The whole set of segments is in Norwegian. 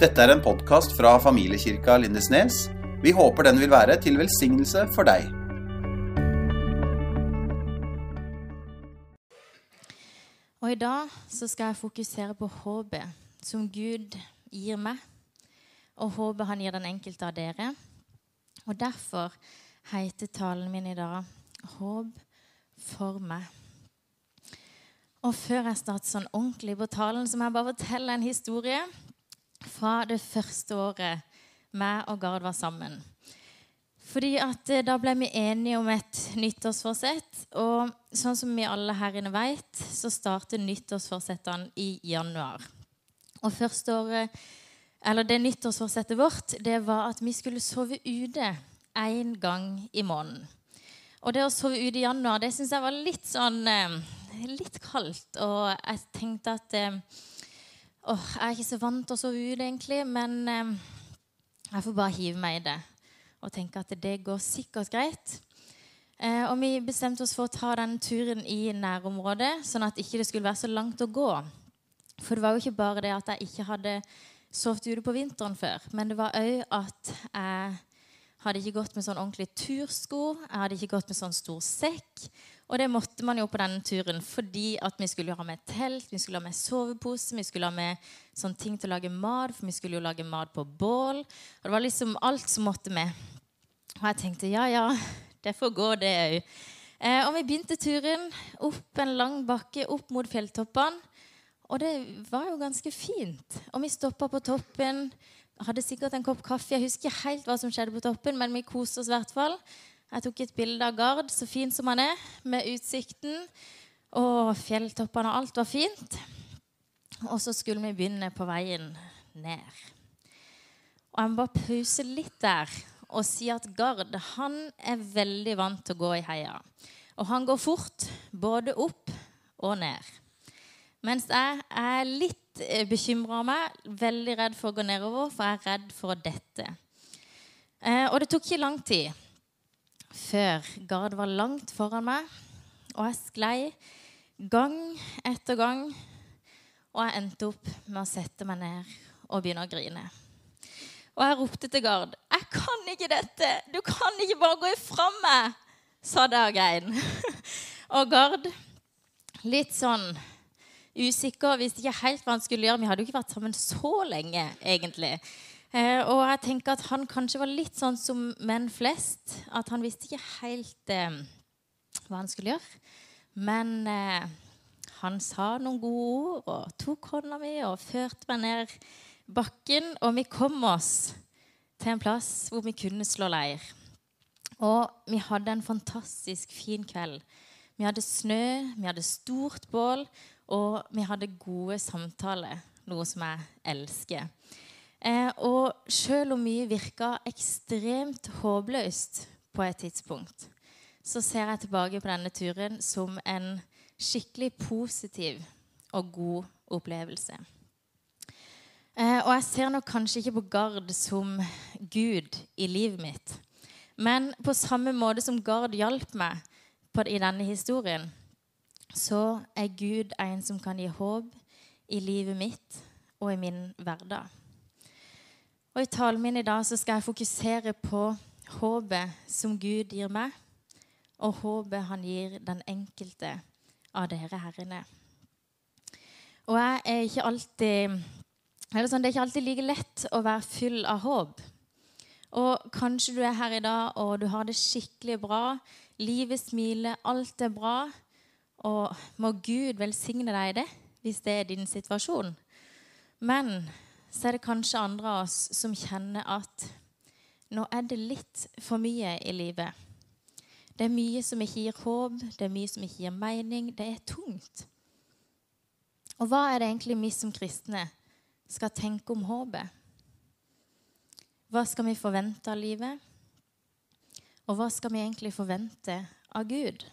Dette er en podkast fra familiekirka Lindesnes. Vi håper den vil være til velsignelse for deg. Og i dag så skal jeg fokusere på håpet som Gud gir meg, og håpet han gir den enkelte av dere. Og derfor heter talen min i dag 'Håp for meg'. Og før jeg starter sånn ordentlig på talen, så må jeg bare fortelle en historie fra det første året meg og Gard var sammen. Fordi at eh, Da ble vi enige om et nyttårsforsett. Og sånn som vi alle her inne vet, så starter nyttårsforsettene i januar. Og første året, eller Det nyttårsforsettet vårt det var at vi skulle sove ute én gang i måneden. Og det å sove ute i januar det syns jeg var litt sånn eh, litt kaldt. Og jeg tenkte at åh, jeg er ikke så vant til å sove ut, egentlig, men eh, jeg får bare hive meg i det og tenke at det går sikkert greit. Eh, og vi bestemte oss for å ta den turen i nærområdet, sånn at ikke det skulle være så langt å gå. For det var jo ikke bare det at jeg ikke hadde sovet ute på vinteren før, men det var òg at jeg hadde ikke gått med sånn ordentlig tursko. Jeg hadde ikke gått med sånn stor sekk. Og det måtte man jo på denne turen fordi at vi skulle ha med telt, vi skulle ha med sovepose, vi skulle ha med sånne ting til å lage mat, for vi skulle jo lage mat på bål. Og det var liksom alt som måtte med. Og jeg tenkte ja, ja, det får gå, det òg. Eh, og vi begynte turen opp en lang bakke opp mot fjelltoppene. Og det var jo ganske fint. Og vi stoppa på toppen. Hadde sikkert en kopp kaffe. Jeg husker ikke helt hva som skjedde på toppen, men vi koste oss i hvert fall. Jeg tok et bilde av Gard, så fin som han er, med utsikten. Og fjelltoppene og alt var fint. Og så skulle vi begynne på veien ned. Og jeg må bare pause litt der og si at Gard han er veldig vant til å gå i heia. Og han går fort, både opp og ned. Mens jeg er litt bekymra av meg, veldig redd for å gå nedover, for jeg er redd for å dette. Eh, og det tok ikke lang tid før Gard var langt foran meg, og jeg sklei gang etter gang. Og jeg endte opp med å sette meg ned og begynne å grine. Og jeg ropte til Gard 'Jeg kan ikke dette! Du kan ikke bare gå ifra meg!' sa det og grein. og Gard, litt sånn usikker, visste ikke helt hva han skulle gjøre. Vi hadde jo ikke vært sammen så lenge, egentlig. Eh, og jeg tenker at han kanskje var litt sånn som menn flest. At han visste ikke helt eh, hva han skulle gjøre. Men eh, han sa noen gode ord og tok hånda mi og førte meg ned bakken. Og vi kom oss til en plass hvor vi kunne slå leir. Og vi hadde en fantastisk fin kveld. Vi hadde snø, vi hadde stort bål, og vi hadde gode samtaler. Noe som jeg elsker. Eh, og selv om mye virka ekstremt håpløst på et tidspunkt, så ser jeg tilbake på denne turen som en skikkelig positiv og god opplevelse. Eh, og jeg ser nok kanskje ikke på Gard som Gud i livet mitt. Men på samme måte som Gard hjalp meg på, i denne historien, så er Gud en som kan gi håp i livet mitt og i min hverdag. Og I talen min i dag så skal jeg fokusere på håpet som Gud gir meg, og håpet han gir den enkelte av dere her inne. Og jeg er ikke alltid sånn, Det er ikke alltid like lett å være full av håp. Og kanskje du er her i dag og du har det skikkelig bra. Livet smiler, alt er bra. Og må Gud velsigne deg i det hvis det er din situasjon. Men så er det kanskje andre av oss som kjenner at nå er det litt for mye i livet. Det er mye som ikke gir håp, det er mye som ikke gir mening. Det er tungt. Og hva er det egentlig vi som kristne skal tenke om håpet? Hva skal vi forvente av livet? Og hva skal vi egentlig forvente av Gud?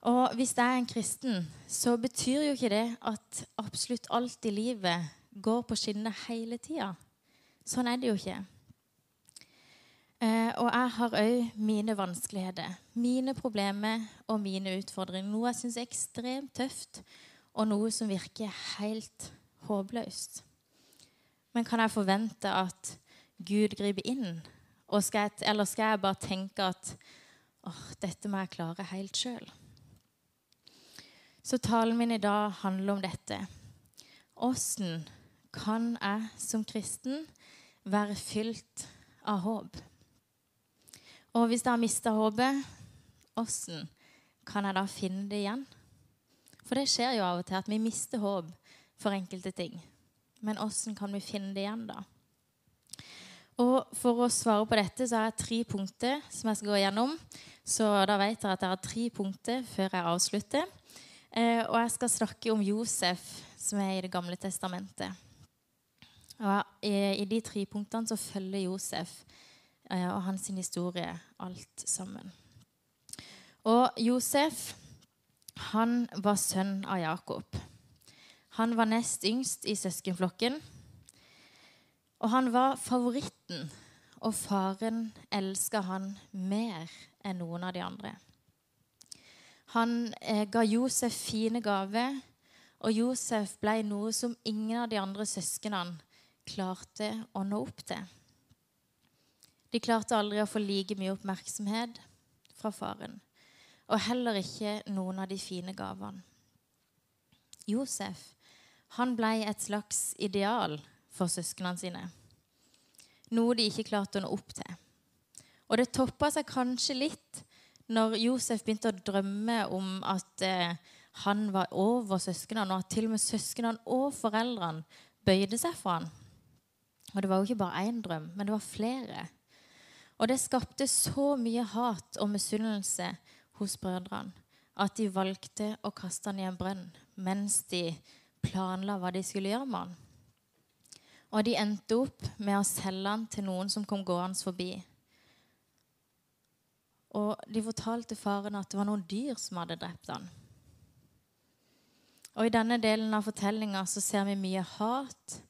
Og hvis jeg er en kristen, så betyr jo ikke det at absolutt alt i livet går på skinner hele tida. Sånn er det jo ikke. Eh, og jeg har òg mine vanskeligheter, mine problemer og mine utfordringer. Noe jeg syns er ekstremt tøft, og noe som virker helt håpløst. Men kan jeg forvente at Gud griper inn? Skal jeg, eller skal jeg bare tenke at åh, dette må jeg klare helt sjøl? Så talen min i dag handler om dette. Åssen kan jeg som kristen være fylt av håp? Og hvis jeg har mista håpet, åssen kan jeg da finne det igjen? For det skjer jo av og til at vi mister håp for enkelte ting. Men åssen kan vi finne det igjen, da? Og For å svare på dette så har jeg tre punkter som jeg skal gå gjennom. Så da vet dere at jeg har tre punkter før jeg avslutter. Eh, og jeg skal snakke om Josef, som er i Det gamle testamentet. Og i, de tre punktene så følger Josef eh, og hans historie alt sammen. Og Josef han var sønn av Jakob. Han var nest yngst i søskenflokken. Og han var favoritten, og faren elska han mer enn noen av de andre. Han eh, ga Josef fine gaver, og Josef ble noe som ingen av de andre søsknene klarte å nå opp til. De klarte aldri å få like mye oppmerksomhet fra faren, og heller ikke noen av de fine gavene. Josef han ble et slags ideal for søsknene sine. Noe de ikke klarte å nå opp til. Og det toppa seg kanskje litt når Josef begynte å drømme om at eh, han var over søsknene, og at til og med søsknene og foreldrene bøyde seg for han. Og det var jo ikke bare én drøm, men det var flere. Og det skapte så mye hat og misunnelse hos brødrene at de valgte å kaste han i en brønn mens de planla hva de skulle gjøre med han. Og de endte opp med å selge han til noen som kom gående forbi. Og de fortalte faren at det var noen dyr som hadde drept han. Og I denne delen av fortellinga ser vi mye hat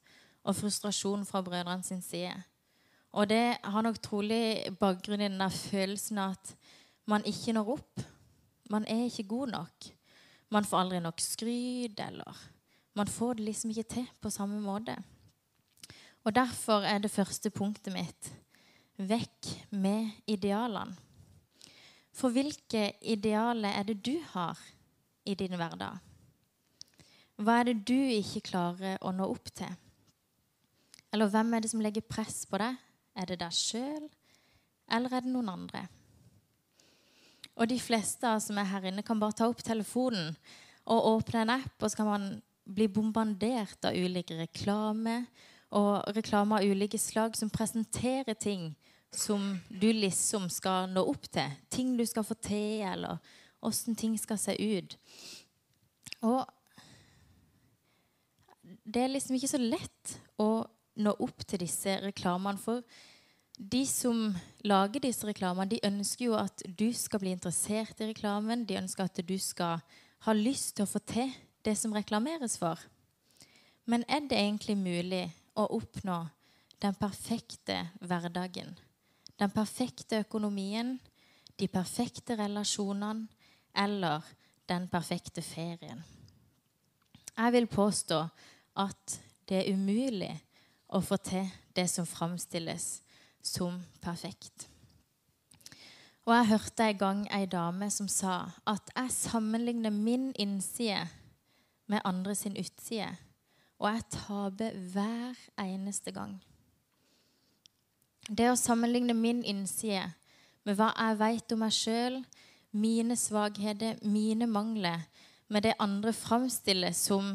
og frustrasjon fra brødrene sin side. Og det har nok trolig bakgrunn i den der følelsen at man ikke når opp. Man er ikke god nok. Man får aldri nok skryt, eller man får det liksom ikke til på samme måte. Og Derfor er det første punktet mitt vekk med idealene. For hvilke idealer er det du har i din hverdag? Hva er det du ikke klarer å nå opp til? Eller hvem er det som legger press på deg? Er det deg sjøl, eller er det noen andre? Og de fleste av oss som er her inne, kan bare ta opp telefonen og åpne en app, og så kan man bli bombardert av ulike reklame og reklame av ulike slag som presenterer ting som du liksom skal nå opp til. Ting du skal få til, eller åssen ting skal se ut. Og det er liksom ikke så lett å nå opp til disse reklamene. For de som lager disse reklamene, de ønsker jo at du skal bli interessert i reklamen. De ønsker at du skal ha lyst til å få til det som reklameres for. Men er det egentlig mulig å oppnå den perfekte hverdagen? Den perfekte økonomien, de perfekte relasjonene eller den perfekte ferien? Jeg vil påstå at det er umulig å få til det som framstilles som perfekt. Og jeg hørte en gang ei dame som sa at jeg sammenligner min innside med andre sin utside. Og jeg taper hver eneste gang. Det å sammenligne min innside med hva jeg vet om meg sjøl, mine svakheter, mine mangler, med det andre framstiller som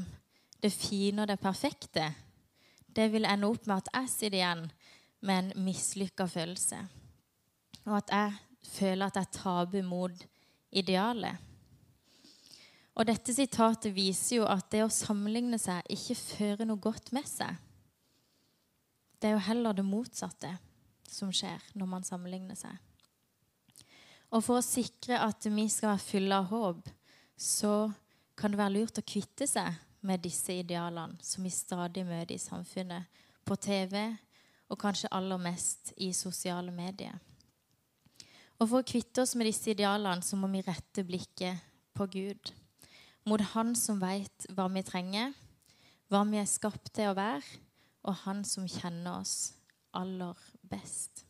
det fine og det perfekte, det vil ende opp med at jeg sitter igjen med en mislykka følelse. Og at jeg føler at jeg taper mot idealet. Og dette sitatet viser jo at det å sammenligne seg ikke fører noe godt med seg. Det er jo heller det motsatte som skjer når man sammenligner seg. Og for å sikre at vi skal være fulle av håp, så kan det være lurt å kvitte seg med disse idealene som vi stadig møter i samfunnet, på TV og kanskje aller mest i sosiale medier. Og for å kvitte oss med disse idealene så må vi rette blikket på Gud mot Han som veit hva vi trenger, hva vi er skapt til å være, og han som kjenner oss aller best.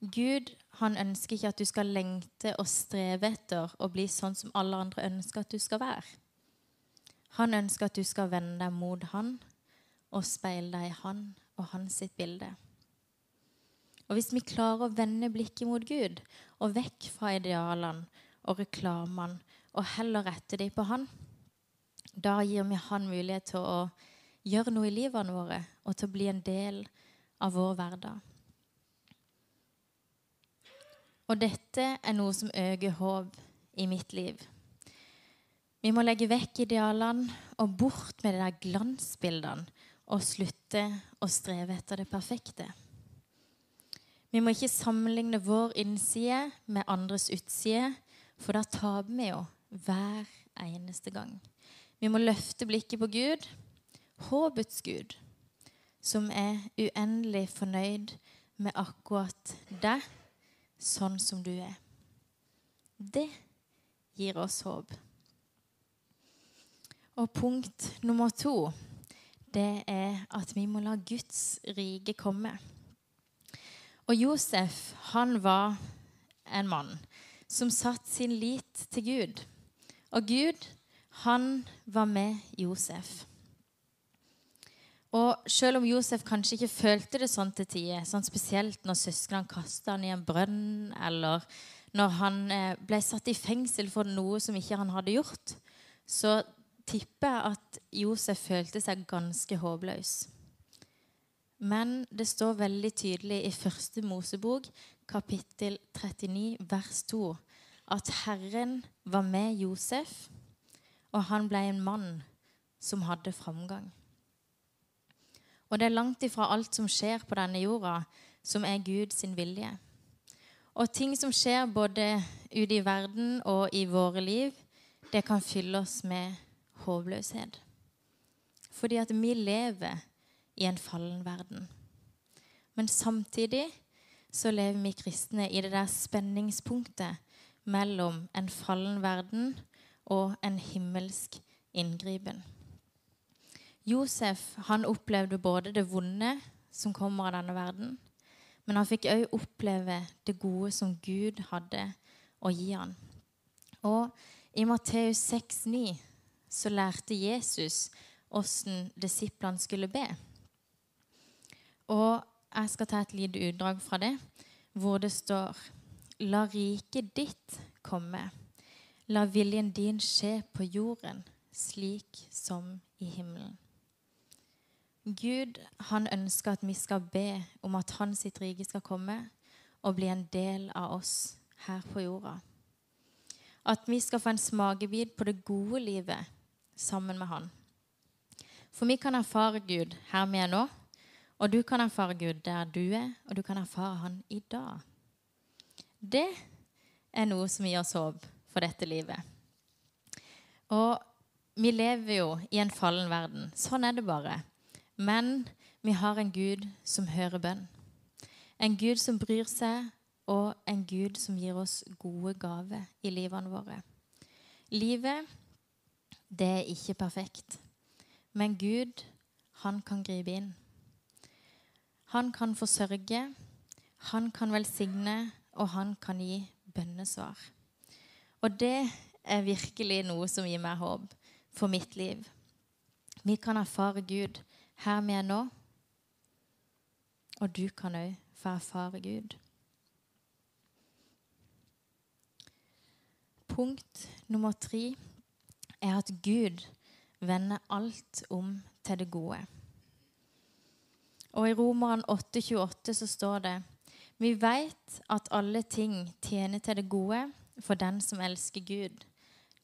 Gud han ønsker ikke at du skal lengte og streve etter å bli sånn som alle andre ønsker at du skal være. Han ønsker at du skal vende deg mot han og speile deg i han og hans sitt bilde. Og hvis vi klarer å vende blikket mot Gud og vekk fra idealene og reklamene og heller rette dem på han, da gir vi han mulighet til å gjøre noe i livene våre og til å bli en del av vår hverdag. Og dette er noe som øker håp i mitt liv. Vi må legge vekk idealene og bort med de der glansbildene og slutte å streve etter det perfekte. Vi må ikke sammenligne vår innside med andres utside, for da taper vi jo hver eneste gang. Vi må løfte blikket på Gud, håpets Gud, som er uendelig fornøyd med akkurat deg sånn som du er. Det gir oss håp. Og punkt nummer to det er at vi må la Guds rike komme. Og Josef, han var en mann som satte sin lit til Gud. Og Gud, han var med Josef. Og selv om Josef kanskje ikke følte det sånn til tider, sånn spesielt når søsknene kasta han i en brønn, eller når han eh, ble satt i fengsel for noe som ikke han hadde gjort, så tipper jeg at Josef følte seg ganske håpløs. Men det står veldig tydelig i første Mosebok, kapittel 39, vers 2, at Herren var med Josef, og han ble en mann som hadde framgang. Og det er langt ifra alt som skjer på denne jorda, som er Guds vilje. Og ting som skjer både ute i verden og i våre liv, det kan fylle oss med håpløshet. Fordi at vi lever i en fallen verden. Men samtidig så lever vi kristne i det der spenningspunktet mellom en fallen verden og en himmelsk inngripen. Josef han opplevde både det vonde som kommer av denne verden, men han fikk òg oppleve det gode som Gud hadde å gi han. Og i Matteus 6,9 så lærte Jesus åssen disiplene skulle be. Og jeg skal ta et lite utdrag fra det, hvor det står La riket ditt komme. La viljen din skje på jorden, slik som i himmelen. Gud han ønsker at vi skal be om at hans sitt rike skal komme og bli en del av oss her på jorda. At vi skal få en smakebit på det gode livet sammen med han. For vi kan erfare Gud her vi er nå, og du kan erfare Gud der du er, og du kan erfare han i dag. Det er noe som gir oss håp for dette livet. Og vi lever jo i en fallen verden. Sånn er det bare. Men vi har en Gud som hører bønn. En Gud som bryr seg, og en Gud som gir oss gode gaver i livene våre. Livet, det er ikke perfekt. Men Gud, han kan gripe inn. Han kan forsørge, han kan velsigne, og han kan gi bønnesvar. Og det er virkelig noe som gir meg håp for mitt liv. Vi kan erfare Gud her vi er nå. Og du kan òg få erfare Gud. Punkt nummer tre er at Gud vender alt om til det gode. Og I Romeren 8,28 så står det Vi veit at alle ting tjener til det gode for den som elsker Gud,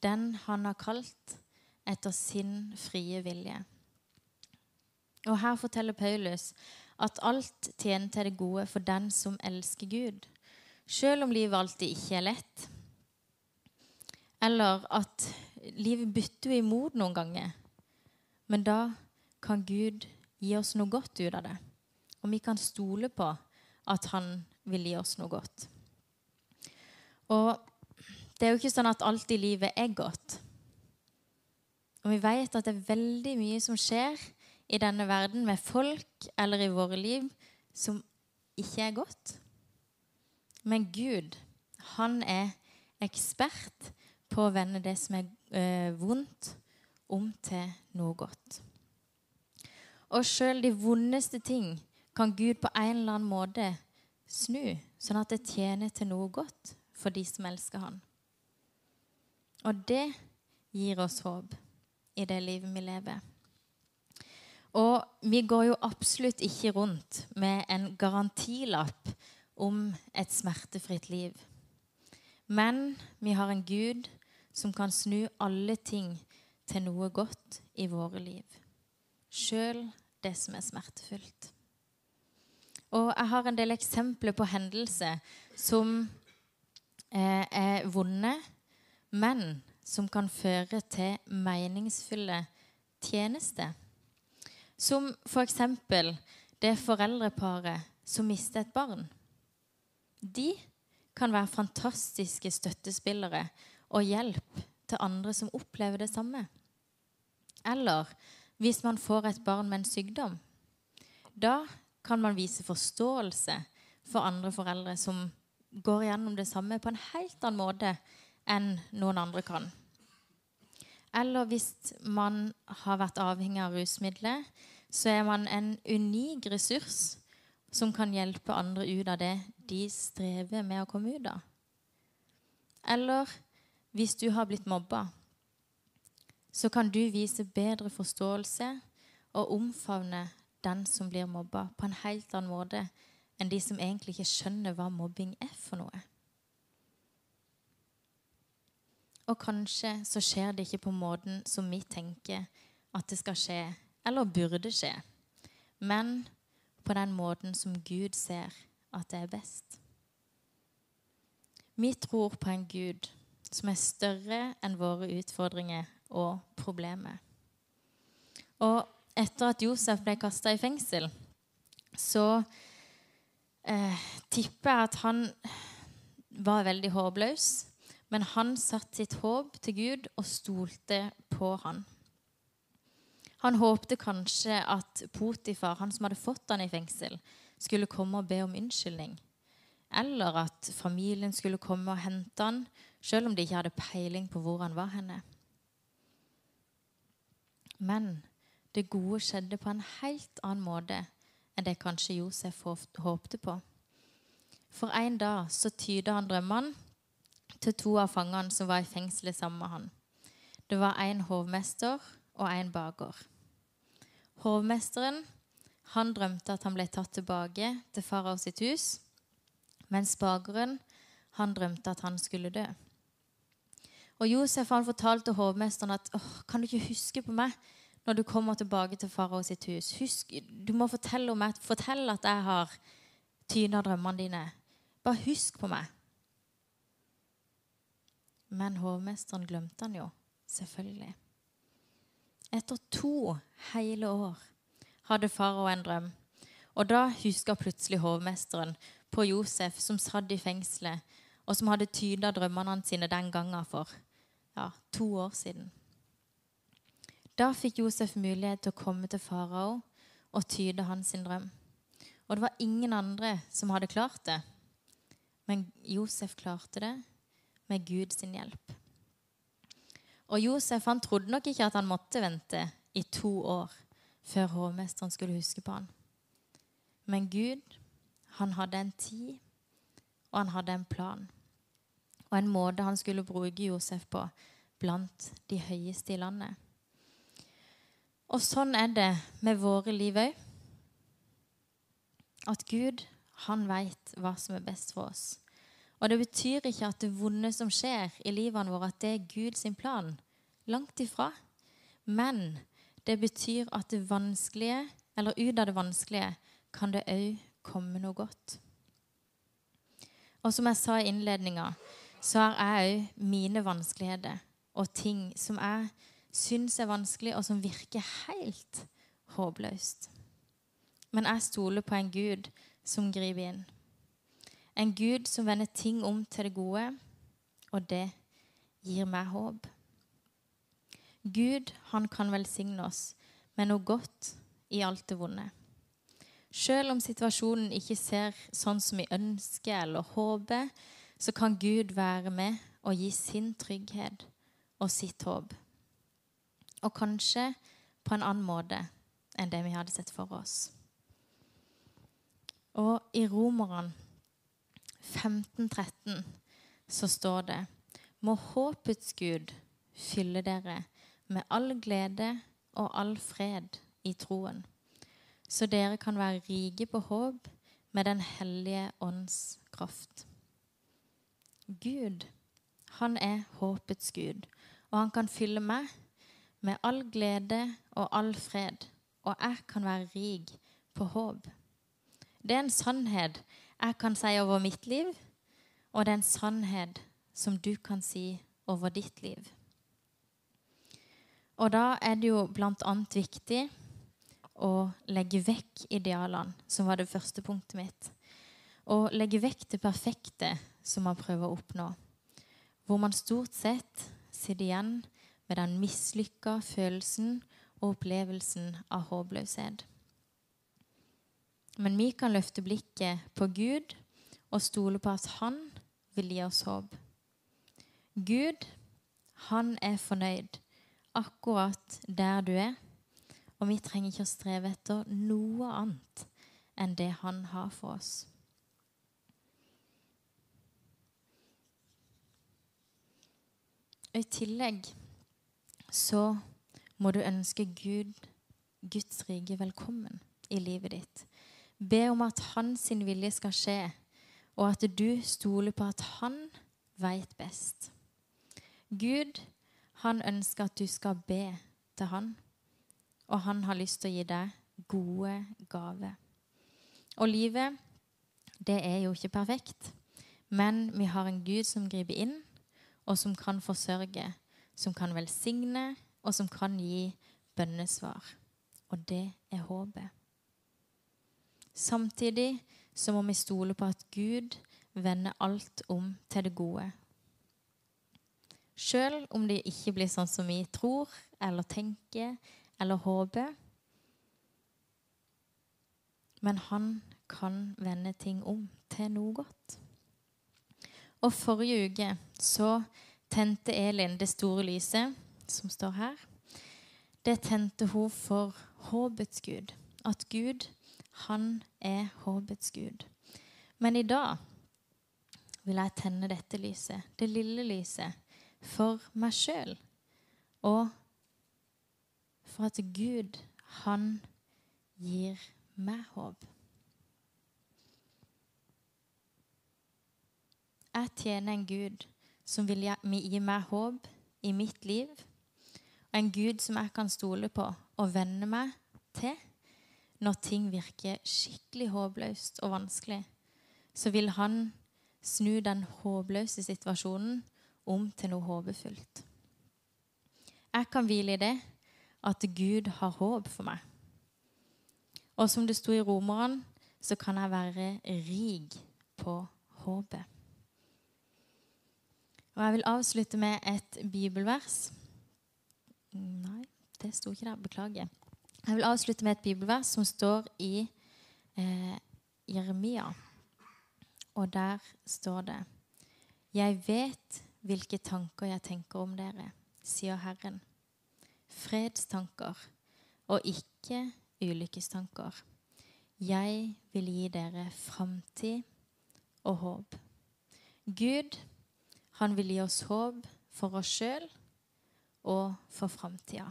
den han har kalt etter sin frie vilje. Og her forteller Paulus at alt tjener til det gode for den som elsker Gud, selv om livet alltid ikke er lett. Eller at livet bytter imot noen ganger. Men da kan Gud gi oss noe godt ut av det. Og vi kan stole på at han vil gi oss noe godt. Og det er jo ikke sånn at alt i livet er godt. Og vi vet at det er veldig mye som skjer i denne verden med folk eller i våre liv som ikke er godt. Men Gud, han er ekspert på å vende det som er eh, vondt, om til noe godt. Og sjøl de vondeste ting kan Gud på en eller annen måte snu, sånn at det tjener til noe godt for de som elsker Han. Og det gir oss håp i det livet vi lever. Og vi går jo absolutt ikke rundt med en garantilapp om et smertefritt liv. Men vi har en Gud som kan snu alle ting til noe godt i våre liv. Sjøl det som er smertefullt. Og jeg har en del eksempler på hendelser som eh, er vonde, men som kan føre til meningsfulle tjenester. Som f.eks. det foreldreparet som mister et barn. De kan være fantastiske støttespillere og hjelp til andre som opplever det samme. Eller hvis man får et barn med en sykdom. Da kan man vise forståelse for andre foreldre som går gjennom det samme på en helt annen måte enn noen andre kan. Eller hvis man har vært avhengig av rusmidler, så er man en unik ressurs som kan hjelpe andre ut av det de strever med å komme ut av. Eller hvis du har blitt mobba, så kan du vise bedre forståelse og omfavne den som blir mobba, på en helt annen måte enn de som egentlig ikke skjønner hva mobbing er for noe. Og kanskje så skjer det ikke på måten som vi tenker at det skal skje, eller burde skje, men på den måten som Gud ser at det er best. Vi tror på en Gud som er større enn våre utfordringer og problemer. Og etter at Josef ble kasta i fengsel, så eh, tipper jeg at han var veldig håpløs. Men han satte sitt håp til Gud og stolte på han. Han håpte kanskje at Potifar, han som hadde fått han i fengsel, skulle komme og be om unnskyldning. Eller at familien skulle komme og hente han, selv om de ikke hadde peiling på hvor han var henne. Men det gode skjedde på en helt annen måte enn det kanskje Josef håpte på. For en dag så tyda han drømmene til to av fangene som var i fengselet sammen med han. Det var en hovmester og en baker. Hovmesteren han drømte at han ble tatt tilbake til farao sitt hus, mens bakeren han drømte at han skulle dø. Og Josef han fortalte hovmesteren at kan du ikke huske på meg når du kommer tilbake til farao sitt hus. Husk, du må fortelle, meg, fortelle at jeg har tyna drømmene dine. Bare husk på meg. Men hovmesteren glemte han jo, selvfølgelig. Etter to hele år hadde farao en drøm. Og da huska plutselig hovmesteren på Josef som satt i fengselet, og som hadde tyda drømmene sine den gangen for ja, to år siden. Da fikk Josef mulighet til å komme til farao og tyde hans drøm. Og det var ingen andre som hadde klart det. Men Josef klarte det med Guds hjelp. Og Josef han trodde nok ikke at han måtte vente i to år før hovmesteren skulle huske på han. Men Gud, han hadde en tid, og han hadde en plan. Og en måte han skulle bruke Josef på blant de høyeste i landet. Og sånn er det med våre liv òg. At Gud, han veit hva som er best for oss. Og det betyr ikke at det vonde som skjer i livene våre, at det er Guds plan. Langt ifra. Men det betyr at det vanskelige, eller ut av det vanskelige, kan det òg komme noe godt. Og som jeg sa i innledninga, så har jeg òg mine vanskeligheter og ting som jeg syns er vanskelig, og som virker helt håpløst. Men jeg stoler på en Gud som griper inn. En Gud som vender ting om til det gode, og det gir meg håp. Gud, han kan velsigne oss med noe godt i alt det vonde. Selv om situasjonen ikke ser sånn som vi ønsker eller håper, så kan Gud være med og gi sin trygghet og sitt håp. Og kanskje på en annen måte enn det vi hadde sett for oss. Og i Romerne 1513 så står det Må håpets Gud fylle dere med all glede og all fred i troen, så dere kan være rike på håp med Den hellige ånds kraft. Gud, han er håpets Gud, og han kan fylle meg med all glede og all fred, og jeg kan være rik på håp. Det er en sannhet jeg kan si over mitt liv, og det er en sannhet som du kan si over ditt liv. Og da er det jo bl.a. viktig å legge vekk idealene, som var det første punktet mitt. Å legge vekk det perfekte som man prøver å oppnå. Hvor man stort sett sitter igjen med den mislykka følelsen og opplevelsen av håpløshet. Men vi kan løfte blikket på Gud og stole på at Han vil gi oss håp. Gud, han er fornøyd akkurat der du er, og vi trenger ikke å streve etter noe annet enn det han har for oss. I tillegg så må du ønske Gud, Guds rike velkommen i livet ditt. Be om at hans vilje skal skje, og at du stoler på at han veit best. Gud, han ønsker at du skal be til han, og han har lyst til å gi deg gode gaver. Og livet, det er jo ikke perfekt, men vi har en Gud som griper inn, og som kan forsørge, som kan velsigne, og som kan gi bønnesvar. Og det er håpet. Samtidig så må vi stole på at Gud vender alt om til det gode. Sjøl om det ikke blir sånn som vi tror eller tenker eller håper. Men han kan vende ting om til noe godt. Og forrige uke så tente Elin det store lyset som står her. Det tente hun for håpets Gud. At Gud, han er håpets Gud. Men i dag vil jeg tenne dette lyset, det lille lyset, for meg sjøl. Og for at Gud, han gir meg håp. Jeg tjener en Gud som vil gi meg håp i mitt liv, og en Gud som jeg kan stole på og venne meg til når ting virker skikkelig håpløst og vanskelig, så vil han snu den håpløse situasjonen om til noe håpefullt. Jeg kan hvile i det at Gud har håp for meg. Og som det sto i Romeren, så kan jeg være rik på håpet. Og jeg vil avslutte med et bibelvers. Nei, det sto ikke der. Beklager. Jeg vil avslutte med et bibelvers som står i eh, Jeremia. Og der står det Jeg vet hvilke tanker jeg tenker om dere, sier Herren. Fredstanker og ikke ulykkestanker. Jeg vil gi dere framtid og håp. Gud han vil gi oss håp for oss sjøl og for framtida.